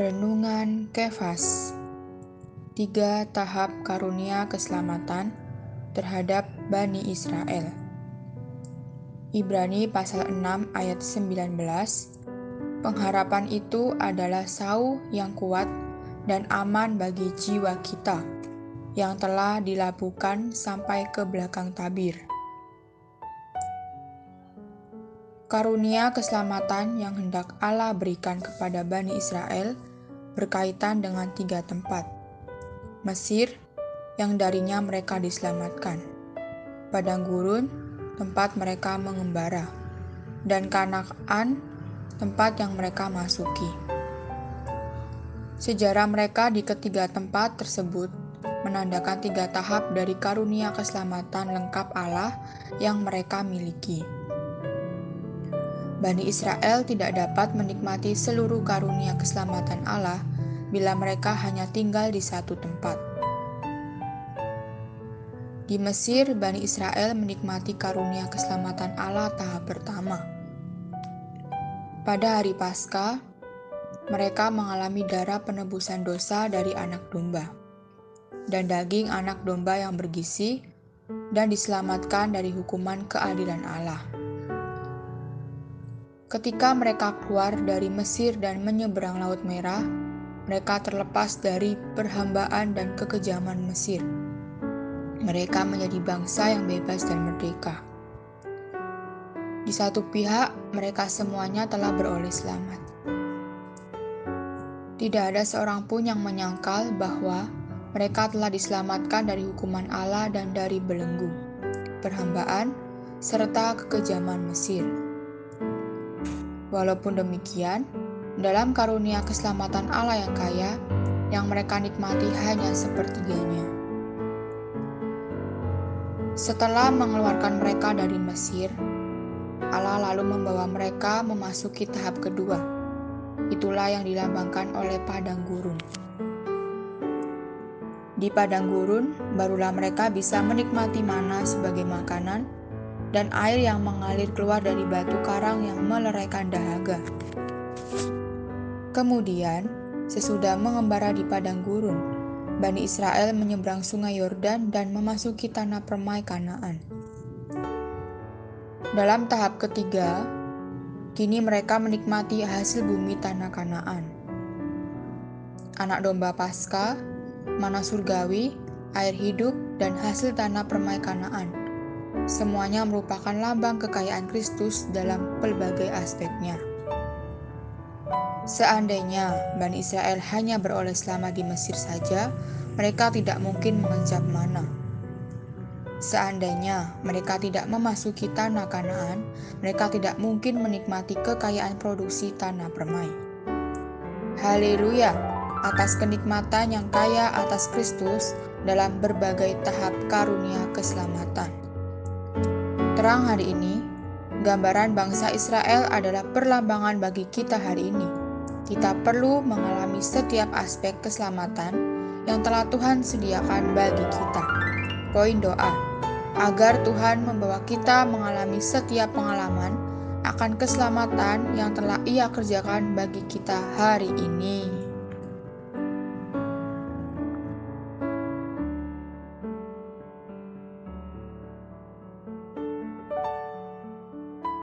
Renungan Kefas. Tiga tahap karunia keselamatan terhadap Bani Israel. Ibrani pasal 6 ayat 19 Pengharapan itu adalah sau yang kuat dan aman bagi jiwa kita yang telah dilabuhkan sampai ke belakang tabir. Karunia keselamatan yang hendak Allah berikan kepada Bani Israel berkaitan dengan tiga tempat. Mesir, yang darinya mereka diselamatkan. Padang gurun, tempat mereka mengembara. Dan Kanaan, tempat yang mereka masuki. Sejarah mereka di ketiga tempat tersebut menandakan tiga tahap dari karunia keselamatan lengkap Allah yang mereka miliki. Bani Israel tidak dapat menikmati seluruh karunia keselamatan Allah bila mereka hanya tinggal di satu tempat. Di Mesir, Bani Israel menikmati karunia keselamatan Allah tahap pertama. Pada hari Paskah, mereka mengalami darah penebusan dosa dari anak domba dan daging anak domba yang bergizi dan diselamatkan dari hukuman keadilan Allah. Ketika mereka keluar dari Mesir dan menyeberang Laut Merah, mereka terlepas dari perhambaan dan kekejaman Mesir. Mereka menjadi bangsa yang bebas dan merdeka. Di satu pihak, mereka semuanya telah beroleh selamat. Tidak ada seorang pun yang menyangkal bahwa mereka telah diselamatkan dari hukuman Allah dan dari belenggu, perhambaan, serta kekejaman Mesir. Walaupun demikian, dalam karunia keselamatan Allah yang kaya, yang mereka nikmati hanya sepertiganya. Setelah mengeluarkan mereka dari Mesir, Allah lalu membawa mereka memasuki tahap kedua. Itulah yang dilambangkan oleh padang gurun. Di padang gurun, barulah mereka bisa menikmati mana sebagai makanan dan air yang mengalir keluar dari batu karang yang meleraikan dahaga. Kemudian, sesudah mengembara di padang gurun, Bani Israel menyeberang sungai Yordan dan memasuki tanah permai Kanaan. Dalam tahap ketiga, kini mereka menikmati hasil bumi tanah Kanaan. Anak domba Paskah, mana surgawi, air hidup, dan hasil tanah permai Kanaan – Semuanya merupakan lambang kekayaan Kristus dalam pelbagai aspeknya. Seandainya Bani Israel hanya beroleh selama di Mesir saja, mereka tidak mungkin mengencap mana. Seandainya mereka tidak memasuki tanah Kanaan, mereka tidak mungkin menikmati kekayaan produksi tanah permai. Haleluya atas kenikmatan yang kaya atas Kristus dalam berbagai tahap karunia keselamatan. Terang hari ini, gambaran bangsa Israel adalah perlambangan bagi kita hari ini. Kita perlu mengalami setiap aspek keselamatan yang telah Tuhan sediakan bagi kita. Poin doa agar Tuhan membawa kita mengalami setiap pengalaman akan keselamatan yang telah Ia kerjakan bagi kita hari ini.